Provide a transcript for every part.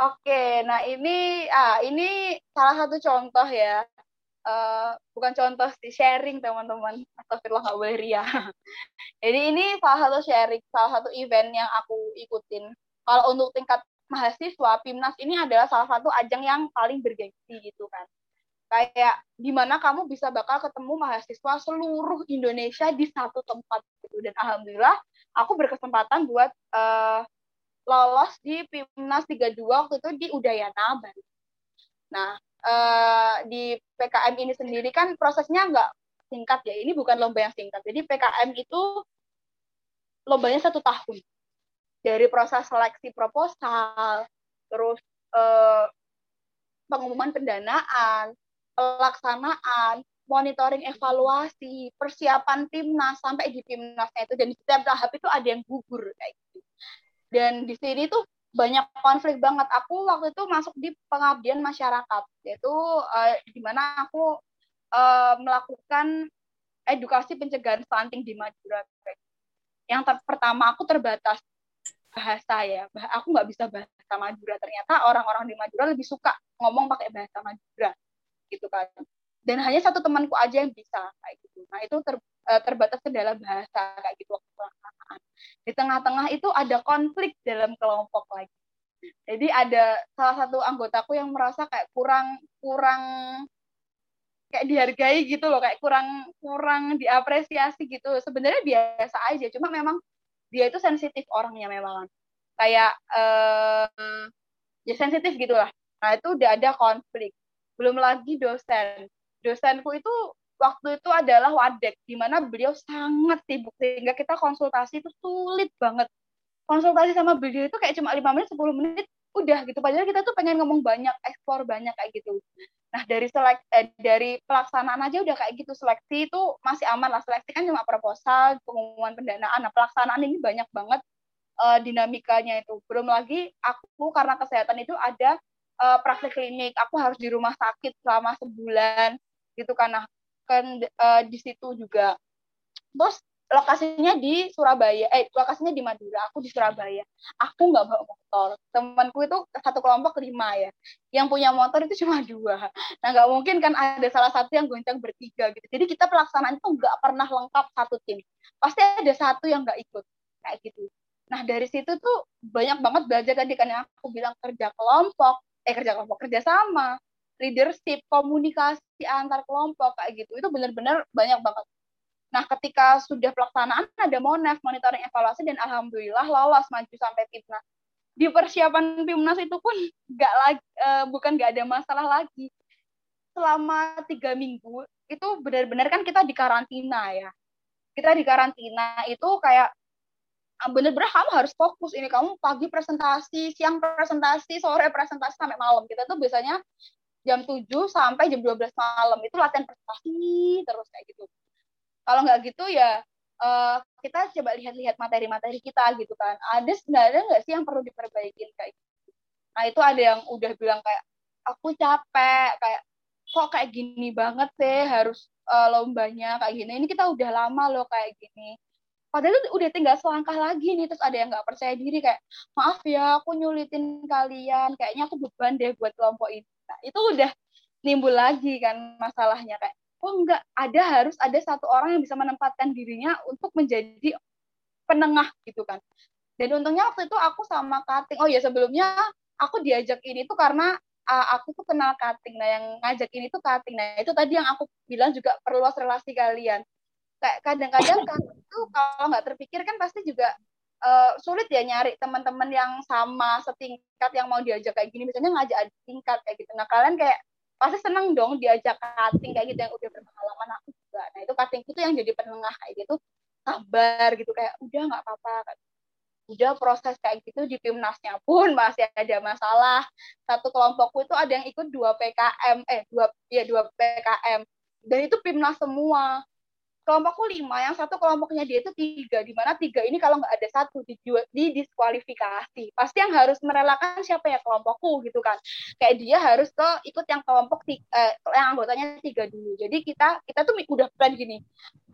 Oke, nah ini ah ini salah satu contoh ya. Uh, bukan contoh sih sharing teman-teman. Astagfirullah nggak boleh ria. Jadi ini salah satu sharing, salah satu event yang aku ikutin. Kalau untuk tingkat mahasiswa, PIMNAS ini adalah salah satu ajang yang paling bergengsi gitu kan. Kayak gimana kamu bisa bakal ketemu mahasiswa seluruh Indonesia di satu tempat gitu. Dan alhamdulillah aku berkesempatan buat uh, lolos di PIMNAS 32 waktu itu di Udayana Bali. Nah, eh, di PKM ini sendiri kan prosesnya nggak singkat ya. Ini bukan lomba yang singkat. Jadi PKM itu lombanya satu tahun. Dari proses seleksi proposal, terus eh, pengumuman pendanaan, pelaksanaan, monitoring evaluasi, persiapan timnas sampai di timnasnya itu dan setiap tahap itu ada yang gugur kayak gitu dan di sini tuh banyak konflik banget. Aku waktu itu masuk di pengabdian masyarakat, yaitu uh, di mana aku uh, melakukan edukasi pencegahan stunting di Madura. Yang ter pertama aku terbatas bahasa ya, aku nggak bisa bahasa Madura. Ternyata orang-orang di Madura lebih suka ngomong pakai bahasa Madura, gitu kan. Dan hanya satu temanku aja yang bisa kayak gitu. Nah itu ter uh, terbatas kendala bahasa kayak gitu waktu pelaksanaan. Di tengah-tengah itu ada konflik dalam kelompok lagi. Jadi ada salah satu anggotaku yang merasa kayak kurang kurang kayak dihargai gitu loh, kayak kurang kurang diapresiasi gitu. Sebenarnya biasa aja, cuma memang dia itu sensitif orangnya memang. Kayak uh, ya sensitif gitulah. Nah, itu udah ada konflik. Belum lagi dosen. Dosenku itu waktu itu adalah wadek di mana beliau sangat sibuk sehingga kita konsultasi itu sulit banget. Konsultasi sama beliau itu kayak cuma lima menit 10 menit udah gitu. Padahal kita tuh pengen ngomong banyak ekspor banyak kayak gitu. Nah dari selek eh, dari pelaksanaan aja udah kayak gitu. Seleksi itu masih aman lah. Seleksi kan cuma proposal pengumuman pendanaan. Nah pelaksanaan ini banyak banget uh, dinamikanya itu. Belum lagi aku karena kesehatan itu ada uh, praktek klinik. Aku harus di rumah sakit selama sebulan gitu karena kan uh, di situ juga. Terus lokasinya di Surabaya eh lokasinya di Madura aku di Surabaya. Aku nggak bawa motor. Temanku itu satu kelompok lima ya. Yang punya motor itu cuma dua. Nah nggak mungkin kan ada salah satu yang goncang bertiga gitu. Jadi kita pelaksanaan itu nggak pernah lengkap satu tim. Pasti ada satu yang nggak ikut kayak gitu. Nah dari situ tuh banyak banget belajar tadi kan yang aku bilang kerja kelompok. Eh kerja kelompok kerja sama leadership, komunikasi antar kelompok kayak gitu. Itu benar-benar banyak banget. Nah, ketika sudah pelaksanaan ada monef, monitoring evaluasi dan alhamdulillah lolos maju sampai timnas. Di persiapan timnas itu pun nggak lagi, uh, bukan nggak ada masalah lagi. Selama tiga minggu itu benar-benar kan kita di karantina ya. Kita di karantina itu kayak ah, bener-bener kamu harus fokus ini kamu pagi presentasi, siang presentasi, sore presentasi sampai malam. Kita tuh biasanya jam 7 sampai jam 12 malam itu latihan prestasi terus kayak gitu. Kalau nggak gitu ya uh, kita coba lihat-lihat materi-materi kita gitu kan. Ada sebenarnya nggak sih yang perlu diperbaiki kayak gitu. Nah itu ada yang udah bilang kayak aku capek kayak kok kayak gini banget sih harus uh, lombanya kayak gini. Ini kita udah lama loh kayak gini. Padahal udah tinggal selangkah lagi nih, terus ada yang nggak percaya diri kayak, maaf ya, aku nyulitin kalian, kayaknya aku beban deh buat kelompok ini Nah, itu udah nimbul lagi kan masalahnya kayak oh enggak ada harus ada satu orang yang bisa menempatkan dirinya untuk menjadi penengah gitu kan. Dan untungnya waktu itu aku sama Kating oh ya sebelumnya aku diajak ini tuh karena uh, aku tuh kenal Kating. Nah yang ngajak ini tuh Kating. Nah itu tadi yang aku bilang juga perluas relasi kalian. Kayak kadang-kadang kan itu kalau nggak terpikir kan pasti juga uh, sulit ya nyari teman-teman yang sama setingkat yang mau diajak kayak gini. Misalnya ngajak adik tingkat kayak gitu. Nah kalian kayak pasti seneng dong diajak cutting kayak gitu yang udah berpengalaman aku juga. Nah itu cutting itu yang jadi penengah kayak gitu. Sabar gitu kayak udah nggak apa-apa. Udah proses kayak gitu di timnasnya pun masih ada masalah. Satu kelompokku itu ada yang ikut dua PKM eh dua ya dua PKM dan itu timnas semua kelompokku lima, yang satu kelompoknya dia itu tiga, di mana tiga ini kalau nggak ada satu di, di diskualifikasi. Pasti yang harus merelakan siapa ya kelompokku gitu kan. Kayak dia harus ke ikut yang kelompok eh, yang anggotanya tiga dulu. Jadi kita kita tuh udah plan gini,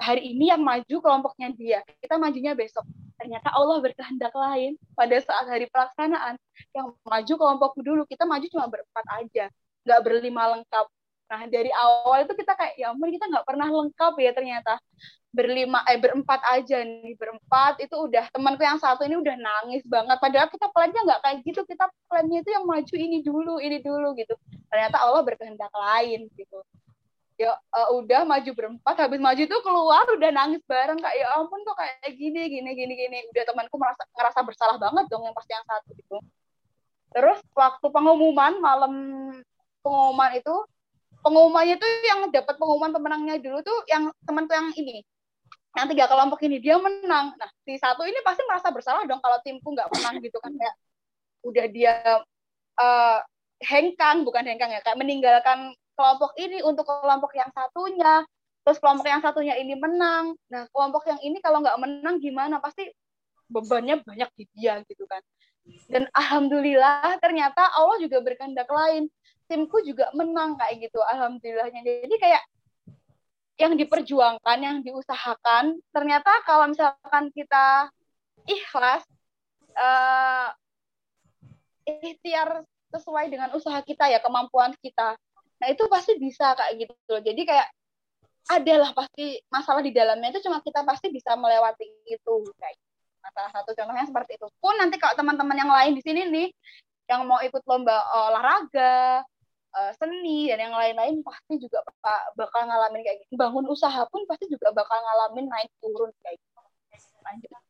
hari ini yang maju kelompoknya dia, kita majunya besok. Ternyata Allah berkehendak lain pada saat hari pelaksanaan yang maju kelompokku dulu, kita maju cuma berempat aja, nggak berlima lengkap Nah dari awal itu kita kayak ya ampun kita nggak pernah lengkap ya ternyata. Berlima eh berempat aja nih berempat itu udah temanku yang satu ini udah nangis banget. Padahal kita plannya nggak kayak gitu. Kita plannya itu yang maju ini dulu ini dulu gitu. Ternyata Allah berkehendak lain gitu. Ya uh, udah maju berempat habis maju tuh keluar udah nangis bareng kayak ya ampun kok kayak gini gini gini gini. Udah temanku merasa ngerasa bersalah banget dong yang pasti yang satu gitu. Terus waktu pengumuman malam pengumuman itu pengumumannya tuh yang dapat pengumuman pemenangnya dulu tuh yang temanku yang ini. Yang tiga kelompok ini dia menang. Nah si satu ini pasti merasa bersalah dong kalau timku nggak menang gitu kan. Kayak udah dia uh, hengkang bukan hengkang ya kayak meninggalkan kelompok ini untuk kelompok yang satunya. Terus kelompok yang satunya ini menang. Nah kelompok yang ini kalau nggak menang gimana? Pasti bebannya banyak di dia gitu kan. Dan alhamdulillah ternyata Allah juga berkehendak lain timku juga menang kayak gitu alhamdulillahnya. Jadi kayak yang diperjuangkan yang diusahakan ternyata kalau misalkan kita ikhlas uh, ikhtiar sesuai dengan usaha kita ya kemampuan kita nah itu pasti bisa kayak gitu loh. Jadi kayak adalah pasti masalah di dalamnya itu cuma kita pasti bisa melewati itu kayak salah satu. Contohnya seperti itu. Pun nanti kalau teman-teman yang lain di sini nih yang mau ikut lomba olahraga uh, seni dan yang lain-lain pasti juga bakal ngalamin kayak gitu. Bangun usaha pun pasti juga bakal ngalamin naik turun kayak gitu. Lanjut.